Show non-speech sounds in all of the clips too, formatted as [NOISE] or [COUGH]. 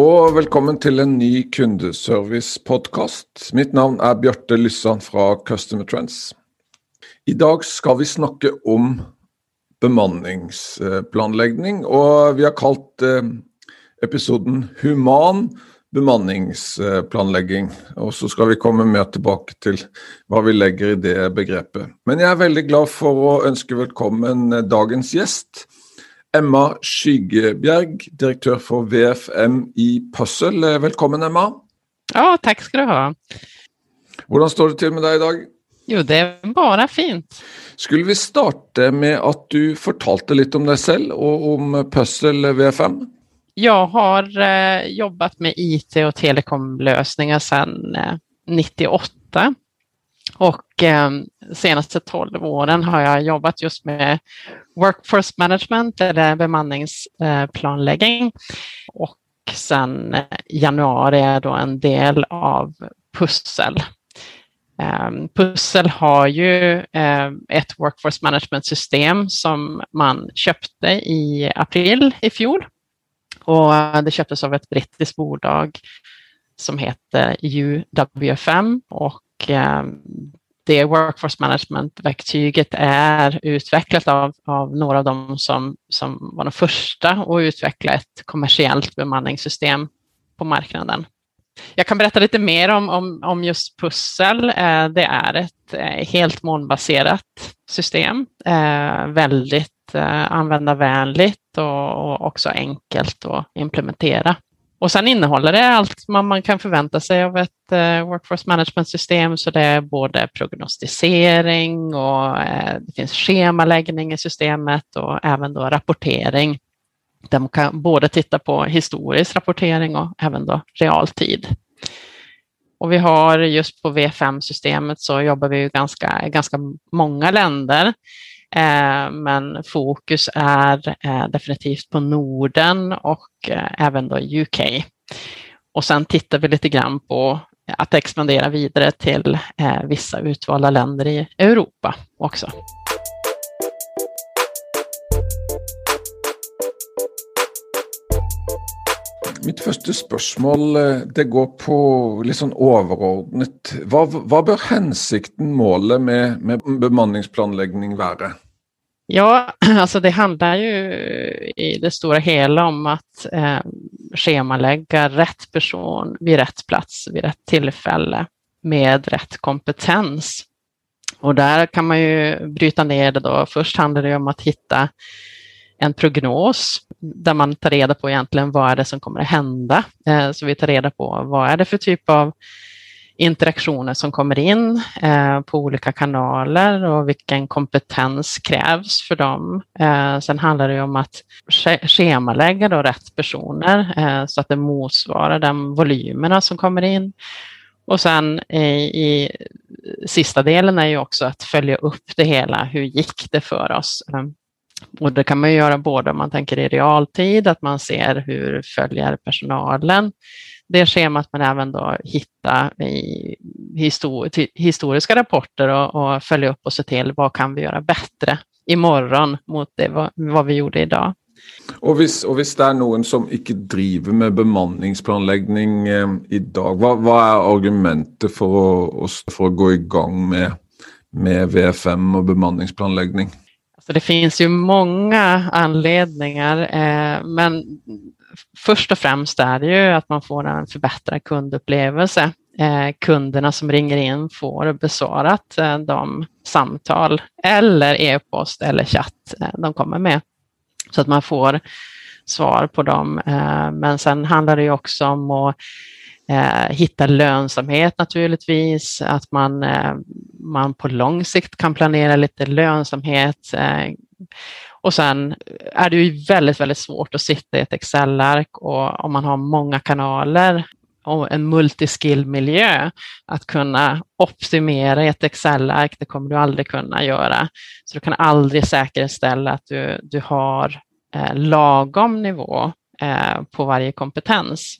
og velkommen til en ny kundeservice-podkast. Mitt navn er Bjarte Lyssan fra Customer Trends. I dag skal vi snakke om bemanningsplanlegging, og vi har kalt eh, episoden 'Human bemanningsplanlegging'. Og så skal vi komme mer tilbake til hva vi legger i det begrepet. Men jeg er veldig glad for å ønske velkommen eh, dagens gjest. Emma Skyggebjerg, direktør for VFM i Puzzle. Velkommen, Emma. Ja, tack ska du ha. Hvordan står det til med deg i dag? Jo, det är bara fint. Skulle vi starte med at du fortalte litt om deg selv og om Puzzle VFM? Jag har eh, jobbat med IT och telekomlösningar sedan eh, 98 och eh, senaste 12 åren har jag jobbat just med workforce management eller bemanningsplanläggning och sen eh, januari är då en del av Pussel. Ehm, pussel har ju eh, ett workforce management system som man köpte i april i fjol. Och det köptes av ett brittiskt bolag som heter UWFM och ehm, det workforce management-verktyget är utvecklat av, av några av dem som, som var de första att utveckla ett kommersiellt bemanningssystem på marknaden. Jag kan berätta lite mer om, om, om just Pussel. Eh, det är ett eh, helt molnbaserat system, eh, väldigt eh, användarvänligt och också enkelt att implementera. Och sen innehåller det allt man, man kan förvänta sig av ett eh, workforce management-system, så det är både prognostisering och eh, det finns schemaläggning i systemet och även då rapportering där man kan både titta på historisk rapportering och även då realtid. Och vi har just på V5-systemet så jobbar vi ju ganska, ganska många länder. Eh, men fokus är eh, definitivt på Norden och eh, även då UK. Och sen tittar vi lite grann på att expandera vidare till eh, vissa utvalda länder i Europa också. Mitt første spørsmål eh, det går på litt sånn overordnet. Hva, hva bør hensikten, målet med, med bemanningsplanlegging være? Ja, [CLEARS THROAT] alltså det handlar ju i det stora hela om att eh, schemalägga rätt person vid rätt plats vid rätt tillfälle med rätt kompetens. Och där kan man ju bryta ner det då. Först handlar det om att hitta en prognos där man tar reda på egentligen vad är det som kommer att hända. Eh, så vi tar reda på vad är det för typ av interaktioner som kommer in eh, på olika kanaler och vilken kompetens krävs för dem. Eh, sen handlar det om att schemalägga då rätt personer så att det motsvarar de volymerna som kommer in. Och sen i, i sista delen är ju också att följa upp det hela. Hur gick det för oss? Och det kan man göra både om man tänker i realtid, att man ser hur följer personalen det schemat, men även då hitta i historiska rapporter och, och, följa upp och se till vad kan vi göra bättre imorgon mot det, vad, vad vi gjorde idag. Och hvis, och hvis det är någon som inte driver med bemanningsplanläggning eh, idag, vad, vad är argumentet för att, för att gå igång med, med VFM och bemanningsplanläggning? Så det finns ju många anledningar, eh, men först och främst är det ju att man får en förbättrad kundupplevelse. Eh, kunderna som ringer in får besvarat eh, de samtal eller e-post eller chatt eh, de kommer med. Så att man får svar på dem. Eh, men sen handlar det ju också om att Eh, hitta lönsamhet naturligtvis, att man, eh, man på lång sikt kan planera lite lönsamhet. Eh, och sen är det ju väldigt, väldigt svårt att sitta i ett Excel-ark och om man har många kanaler och en multiskill-miljö. Att kunna optimera i ett Excel-ark, det kommer du aldrig kunna göra. Så du kan aldrig säkerställa att du, du har eh, lagom nivå eh, på varje kompetens.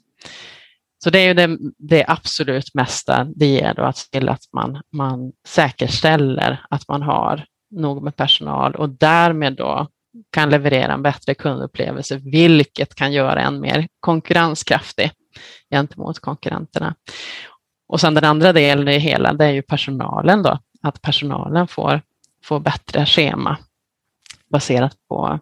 Så det är ju det, det absolut mesta det ger då att se till att man, man säkerställer att man har nog med personal och därmed då kan leverera en bättre kundupplevelse, vilket kan göra en mer konkurrenskraftig gentemot konkurrenterna. Och sen den andra delen i hela, det är ju personalen då, att personalen får, får bättre schema baserat på,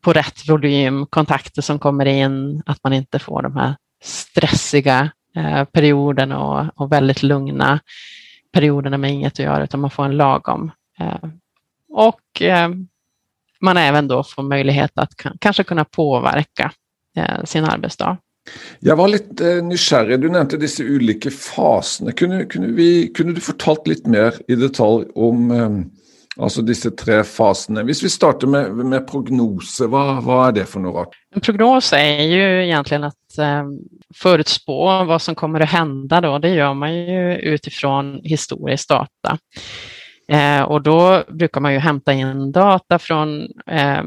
på rätt volym, kontakter som kommer in, att man inte får de här stressiga eh, perioderna och, och väldigt lugna perioderna med inget att göra, utan man får en lagom. Eh, och eh, man även då får möjlighet att kanske kunna påverka eh, sin arbetsdag. Jag var lite eh, nyfiken. Du nämnde dessa olika faserna. Kunde, kunde, vi, kunde du fortalt lite mer i detalj om eh, um, alltså dessa tre faserna? Om vi startar med, med prognoser, vad, vad är det för något? En prognos är ju egentligen att eh, förutspå vad som kommer att hända. Då. Det gör man ju utifrån historisk data. Eh, och då brukar man ju hämta in data från, eh,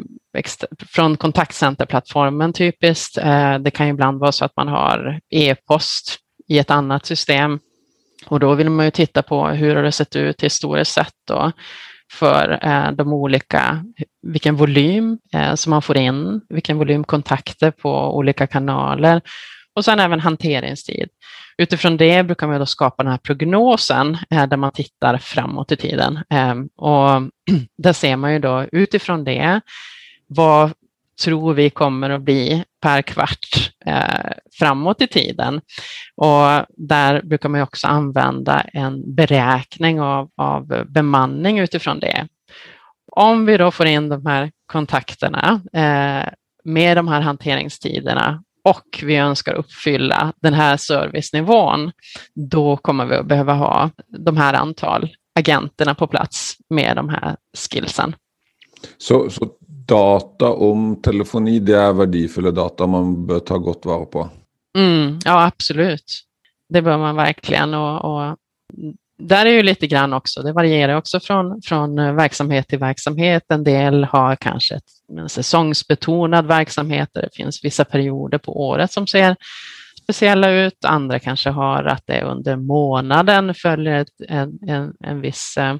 från kontaktcenterplattformen typiskt. Eh, det kan ju ibland vara så att man har e-post i ett annat system och då vill man ju titta på hur har det sett ut historiskt sett då för eh, de olika, vilken volym eh, som man får in, vilken volym kontakter på olika kanaler och sen även hanteringstid. Utifrån det brukar man då skapa den här prognosen eh, där man tittar framåt i tiden. Ehm, och [CLEARS THROAT] där ser man ju då utifrån det vad tror vi kommer att bli per kvart eh, framåt i tiden. Och där brukar man också använda en beräkning av, av bemanning utifrån det. Om vi då får in de här kontakterna eh, med de här hanteringstiderna och vi önskar uppfylla den här servicenivån, då kommer vi att behöva ha de här antal agenterna på plats med de här skillsen. Så, så data om telefoni, det är värdefulla data man bör ta gott vara på? Mm, ja, absolut. Det bör man verkligen. Och, och där är ju lite grann också, det varierar också från, från verksamhet till verksamhet. En del har kanske ett, en säsongsbetonad verksamhet där det finns vissa perioder på året som ser speciella ut. Andra kanske har att det under månaden följer ett, en, en, en viss, eh,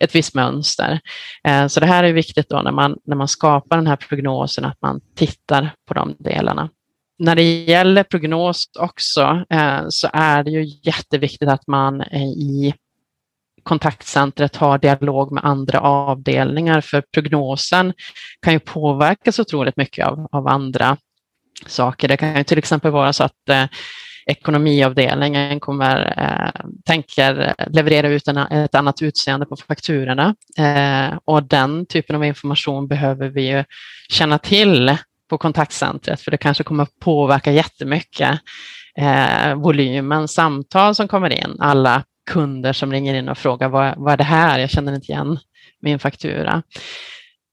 ett visst mönster. Eh, så det här är viktigt då när man, när man skapar den här prognosen att man tittar på de delarna när det gäller prognos också eh, så är det ju jätteviktigt att man i kontaktcentret har dialog med andra avdelningar för prognosen kan ju påverkas otroligt mycket av, av andra saker. Det kan ju till exempel vara så att eh, ekonomiavdelningen kommer, eh, tänker leverera ut en, ett annat utseende på fakturorna eh, och den typen av information behöver vi ju känna till på kontaktcentret för det kanske kommer påverka jättemycket eh, volymen samtal som kommer in. Alla kunder som ringer in och frågar vad, vad är det här? Jag känner inte igen min faktura.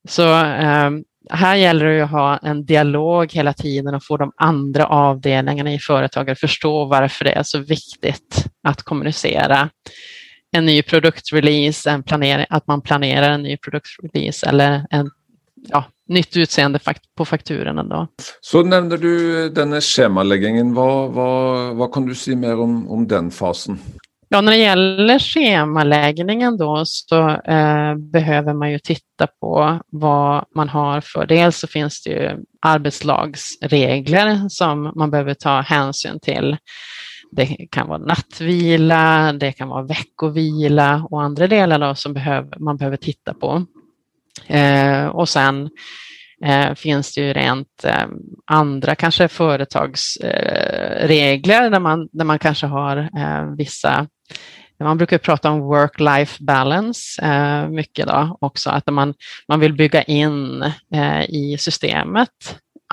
Så eh, här gäller det att ha en dialog hela tiden och få de andra avdelningarna i företaget att förstå varför det är så viktigt att kommunicera en ny produktrelease, en planering, att man planerar en ny produktrelease eller en ja, nytt utseende på fakturan Då. Så nämnde du denna schemaläggningen. Vad, vad, vad kan du säga mer om, om den fasen? Ja, när det gäller schemaläggningen då så eh, behöver man ju titta på vad man har för. Dels så finns det ju arbetslagsregler som man behöver ta hänsyn till. Det kan vara nattvila, det kan vara veckovila och andra delar då som behöver, man behöver titta på. Eh, och sen eh, finns det ju rent eh, andra kanske företagsregler eh, där, man, där man kanske har eh, vissa man brukar prata om work-life balance eh, mycket då också, att man, man vill bygga in eh, i systemet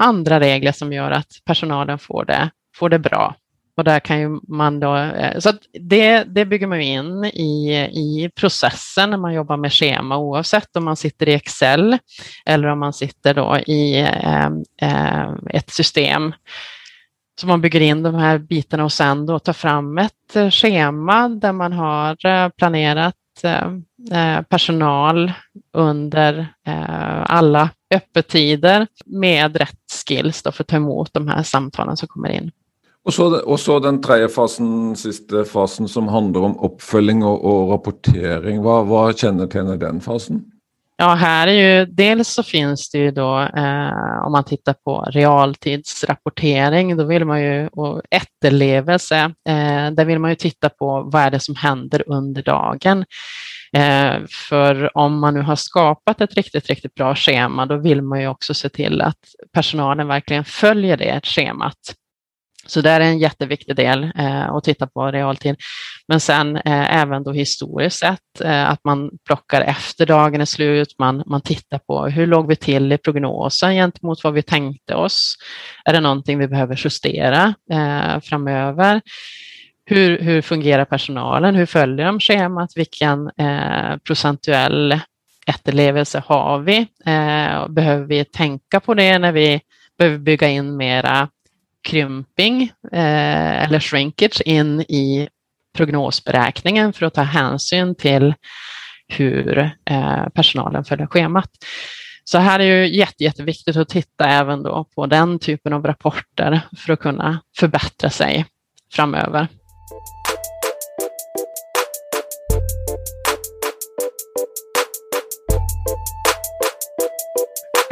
andra regler som gör att personalen får det, får det bra. Och där kan ju man då, eh, så det, det bygger man in i, i processen när man jobbar med schema oavsett om man sitter i Excel eller om man sitter då i eh, eh, ett system. Så man bygger in de här bitarna och sen då tar fram ett eh, schema där man har eh, planerat eh, personal under alla öppettider med rätt skills då för att ta emot de här samtalen som kommer in. Och så, och så den tredje fasen, sista fasen som handlar om uppföljning och, och rapportering. Vad, vad kännetecknar den fasen? Ja, här är ju dels så finns det ju då eh, om man tittar på realtidsrapportering, då vill man ju, och efterlevelse, eh, där vill man ju titta på vad är det som händer under dagen. Eh, för om man nu har skapat ett riktigt, riktigt bra schema, då vill man ju också se till att personalen verkligen följer det schemat. Så det är en jätteviktig del eh, att titta på realtid. Men sen eh, även då historiskt sett, eh, att man plockar efter dagen är slut, man, man tittar på hur låg vi till i prognosen gentemot vad vi tänkte oss? Är det någonting vi behöver justera eh, framöver? Hur, hur fungerar personalen? Hur följer de schemat? Vilken eh, procentuell efterlevelse har vi? Eh, behöver vi tänka på det när vi behöver bygga in mera krymping eh, eller shrinkage in i prognosberäkningen för att ta hänsyn till hur eh, personalen följer schemat. Så här är ju jätte, jätteviktigt att titta även då på den typen av rapporter för att kunna förbättra sig framöver.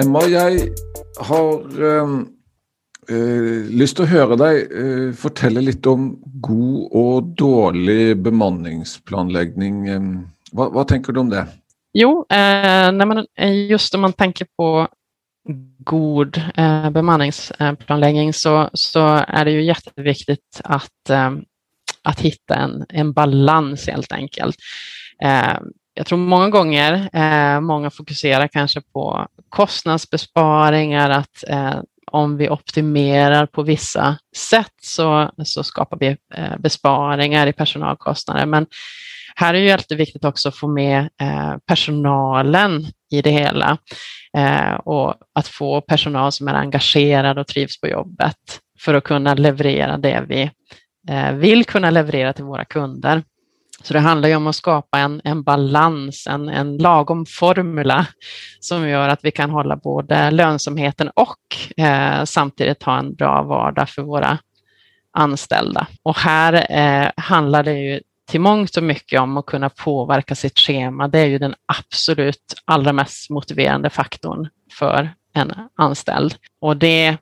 Emma, jag har um eh, lyst til å høre deg eh, fortelle litt om god og dårlig bemanningsplanlegging. Ehm, vad hva, hva, tenker du om det? Jo, eh, man, eh, just om man tänker på god eh, bemanningsplanläggning så, så är det ju jätteviktigt att, eh, att hitta en, en balans helt enkelt. Eh, jag tror många gånger, eh, många fokuserar kanske på kostnadsbesparingar, att eh, om vi optimerar på vissa sätt så, så skapar vi eh, besparingar i personalkostnader. Men här är det ju alltid viktigt också att få med eh, personalen i det hela eh, och att få personal som är engagerad och trivs på jobbet för att kunna leverera det vi vill kunna leverera till våra kunder. Så det handlar ju om att skapa en, en balans, en, en lagom formula som gör att vi kan hålla både lönsamheten och eh, samtidigt ha en bra vardag för våra anställda. Och här eh, handlar det ju till mångt och mycket om att kunna påverka sitt schema. Det är ju den absolut allra mest motiverande faktorn för en anställd. Och det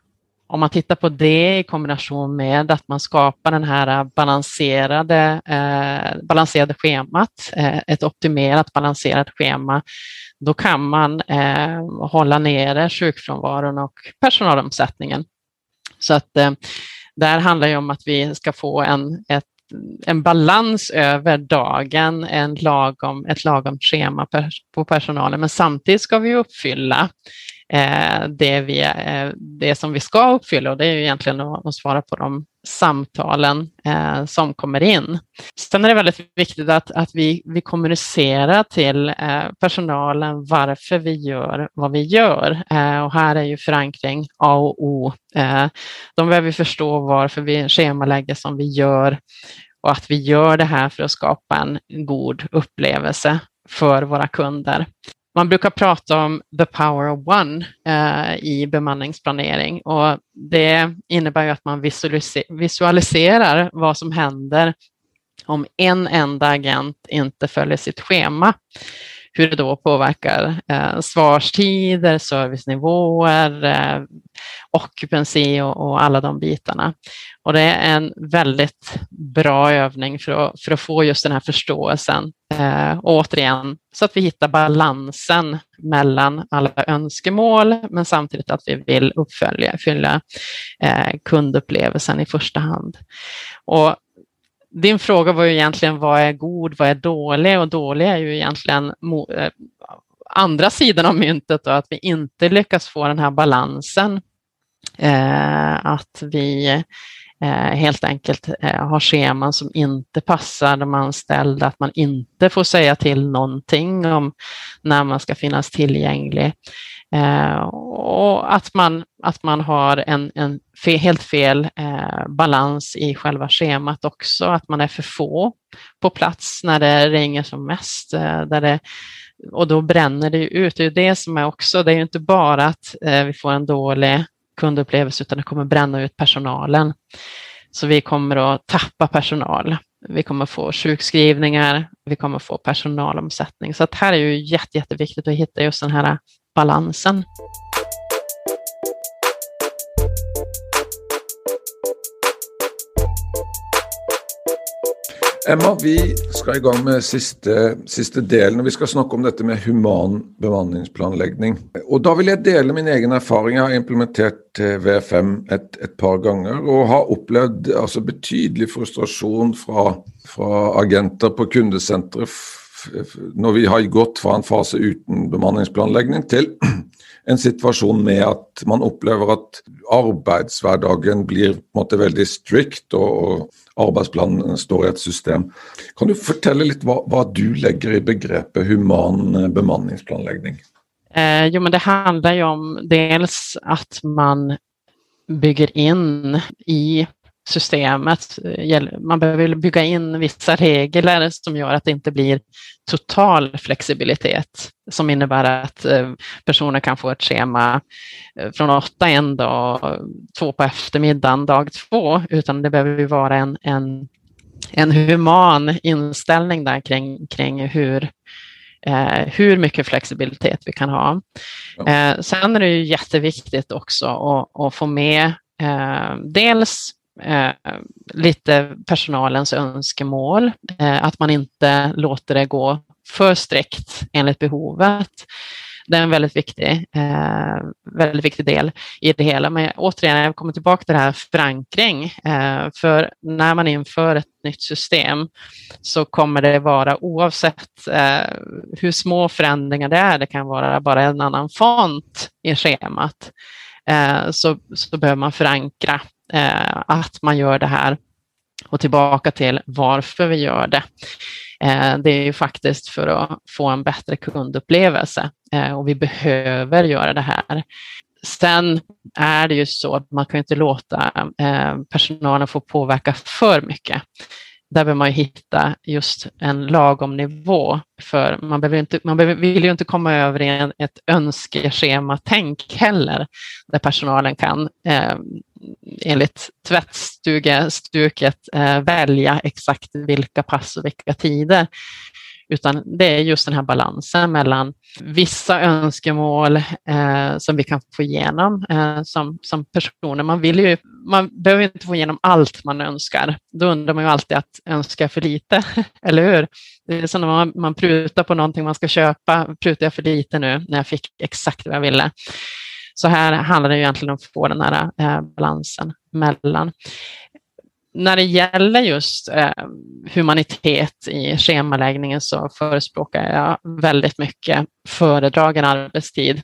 om man tittar på det i kombination med att man skapar den här balanserade, eh, balanserade schemat, eh, ett optimerat balanserat schema, då kan man eh, hålla nere sjukfrånvaron och personalomsättningen. Så att eh, där handlar det om att vi ska få en, ett, en balans över dagen, en lagom, ett lagom schema på personalen, men samtidigt ska vi uppfylla Eh, det, vi, eh, det som vi ska uppfylla och det är ju egentligen att, att svara på de samtalen eh, som kommer in. Sen är det väldigt viktigt att, att vi, vi kommunicerar till eh, personalen varför vi gör vad vi gör. Eh, och här är ju förankring A och O. Eh, de behöver förstå varför vi schemalägger som vi gör och att vi gör det här för att skapa en god upplevelse för våra kunder. Man brukar prata om the power of one eh, i bemanningsplanering. Och det innebär ju att man visualiserar vad som händer om en enda agent inte följer sitt schema hur det då påverkar eh, svarstider, servicenivåer, eh, occupancy och, och, alla de bitarna. Och det är en väldigt bra övning för att, för att få just den här förståelsen. Eh, återigen, så att vi hittar balansen mellan alla önskemål, men samtidigt att vi vill uppfölja, fylla eh, kundupplevelsen i första hand. Och din fråga var ju egentligen vad är god, vad är dålig? Och dålig är ju egentligen eh, andra sidan av myntet då, att vi inte lyckas få den här balansen. Eh, att vi Eh, helt enkelt eh, har scheman som inte passar de anställda, att man inte får säga till någonting om när man ska finnas tillgänglig. Eh, och att man, att man har en, en fe, helt fel balans i själva schemat också, att man är för få på plats när det ringer som mest. där det och då bränner det ut. Det är det som är också, det är inte bara att eh, vi får en dålig kundupplevelse utan det kommer bränna ut personalen. Så vi kommer att tappa personal. Vi kommer få sjukskrivningar, vi kommer få personalomsättning. Så att här är ju jätte, jätteviktigt att hitta just den här balansen. Emma, vi skal i gang med siste, siste delen. og Vi skal snakke om dette med human bemanningsplanlegging. Og Da vil jeg dele min egen erfaring. Jeg har implementert V5 et, et par ganger og har opplevd altså, betydelig frustrasjon fra, fra agenter på kundesenteret når vi har gått fra en fase uten bemanningsplanlegging til [CLEARS THROAT] en situasjon med at man opplever at arbeidshverdagen blir på en måte veldig strict, og, arbeidsplanen står i et system. Kan du fortelle litt hva, hva du legger i begrepet human bemanningsplanlegging? Eh, jo, men det handlar ju om dels att man bygger in i systemet. Eh, man behöver bygga in vissa regler som gör att det inte blir total flexibilitet som innebär att eh, personer kan få ett schema eh, från åtta en dag, två på eftermiddagen dag två, utan det behöver vara en, en, en human inställning där kring, kring hur, eh, hur mycket flexibilitet vi kan ha. Eh, sen är det ju jätteviktigt också att, att få med eh, dels eh, lite personalens önskemål, eh, att man inte låter det gå för strikt enligt behovet. Det är en väldigt viktig, eh, väldigt viktig del i det hela. Men återigen, jag kommer tillbaka till det här förankring. Eh, för när man inför ett nytt system så kommer det vara oavsett eh, hur små förändringar det är, det kan vara bara en annan font i schemat, eh, så, så behöver man förankra eh, att man gör det här och tillbaka till varför vi gör det. Eh, det är ju faktiskt för att få en bättre kundupplevelse eh, och vi behöver göra det här. Sen är det ju så att man kan inte låta eh, personalen få påverka för mycket där behöver man hitta just en lagom nivå. För man, behöver inte, man behöver, vill ju inte komma över i en, ett önskeschema-tänk heller, där personalen kan eh, enligt tvättstugestuket eh, välja exakt vilka pass och vilka tider. Utan det är just den här balansen mellan vissa önskemål eh, som vi kan få igenom eh, som, som personer. Man, vill ju, man behöver inte få igenom allt man önskar. Då undrar man ju alltid att önska för lite, [LAUGHS] eller hur? Det är som när man, man prutar på någonting man ska köpa. Prutar jag för lite nu när jag fick exakt vad jag ville? Så här handlar det egentligen om att få den här eh, balansen mellan när det gäller just eh, humanitet i schemaläggningen så förespråkar jag väldigt mycket föredragen arbetstid.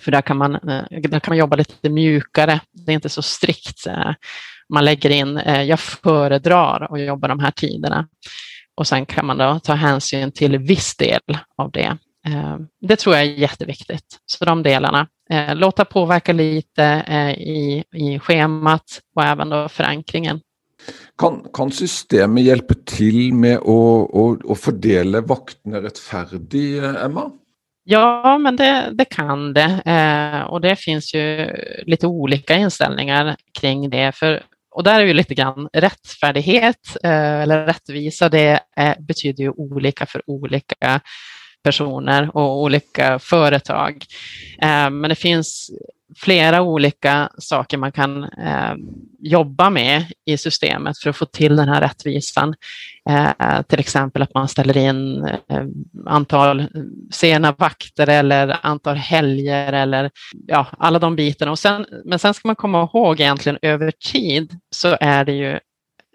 För där kan, man, eh, där kan man jobba lite mjukare. Det är inte så strikt. Eh, man lägger in, eh, jag föredrar att jobba de här tiderna. Och sen kan man då ta hänsyn till viss del av det. Eh, det tror jag är jätteviktigt. Så de delarna. Eh, låta påverka lite i, i schemat och även då förankringen. Kan, kan, systemet hjelpe til med å, å, å fordele vaktene rettferdig, Emma? Ja, men det, det kan det. Eh, och det finns ju lite olika inställningar kring det. För, och där är ju lite grann rättfärdighet eh, eller rättvisa, det är, betyder ju olika för olika personer och olika företag. Eh, men det finns flera olika saker man kan eh, jobba med i systemet för att få till den här rättvisan. Eh, till exempel att man ställer in eh, antal eh, sena vakter eller antal helger eller ja, alla de bitarna. Och sen, men sen ska man komma ihåg egentligen över tid så är det ju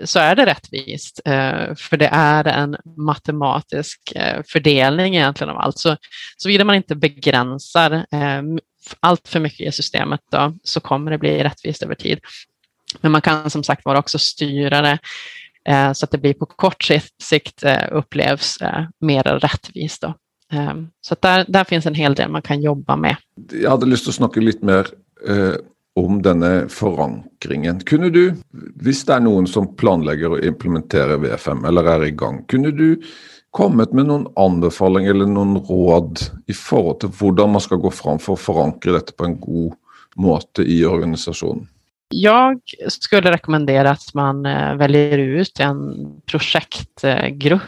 så är det rättvist, eh, för det är en matematisk eh, fördelning egentligen av allt. Så, såvida man inte begränsar allt för mycket i systemet då, så kommer det bli rättvist över tid. Men man kan som sagt vara också styra det eh, så att det blir på kort sikt eh, upplevs eh, mer rättvist. Då. Ehm, så där, där finns en hel del man kan jobba med. Jag hade lust att snacka lite mer eh, om denna förankringen. Kunde du, om det är någon som planerar att implementera VFM eller är igång, kunde du kommit med någon anbefaling eller någon råd i förhållande till hur man ska gå fram för att förankra detta på en god måte i organisationen? Jag skulle rekommendera att man eh, väljer ut en projektgrupp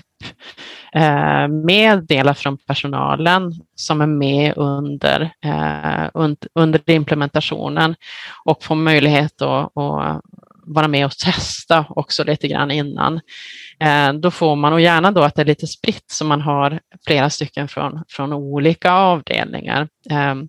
eh, med delar från personalen som är med under, eh, under implementationen och får möjlighet att, att vara med och testa också lite grann innan. Eh, då får man, och gärna då att det är lite spritt så man har flera stycken från, från olika avdelningar. Ehm,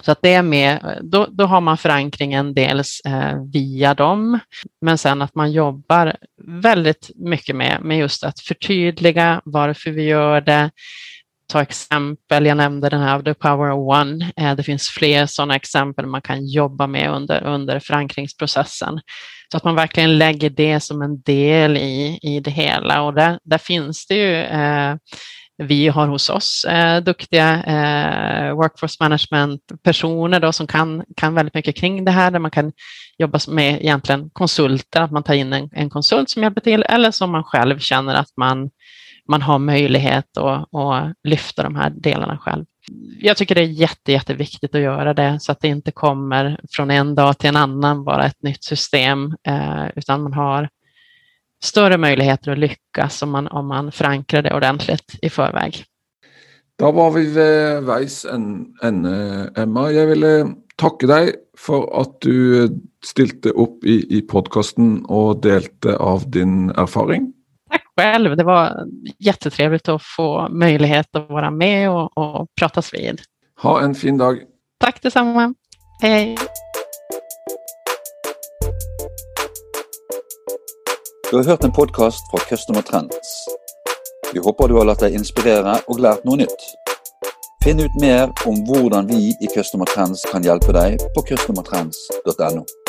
så att det är med, då, då har man förankringen dels eh, via dem, men sen att man jobbar väldigt mycket med, med just att förtydliga varför vi gör det, ta exempel, jag nämnde den här The Power of One, eh, det finns fler sådana exempel man kan jobba med under, under förankringsprocessen. Så att man verkligen lägger det som en del i, i det hela och där, där finns det ju eh, vi har hos oss eh, duktiga eh, workforce management-personer då, som kan, kan väldigt mycket kring det här, där man kan jobba med egentligen konsulter, att man tar in en, en konsult som hjälper till, eller som man själv känner att man, man har möjlighet att, att lyfta de här delarna själv. Jag tycker det är jätte, jätteviktigt att göra det så att det inte kommer från en dag till en annan bara ett nytt system, eh, utan man har större möjligheter att lyckas om man, om man förankrar det ordentligt i förväg. Då var vi vid vägs ände, Emma. Jag vill tacka dig för att du ställde upp i, i podcasten och delte av din erfarenhet. Själv. Det var jättetrevligt att få möjlighet att vara med och, och pratas vid. Ha en fin dag. Tack detsamma. Hej. Du har hørt en podkast fra Customer Trends. Vi håper du har latt deg inspirere og lært noe nytt. Finn ut mer om hvordan vi i Customer Trends kan hjelpe deg på customertrends.no.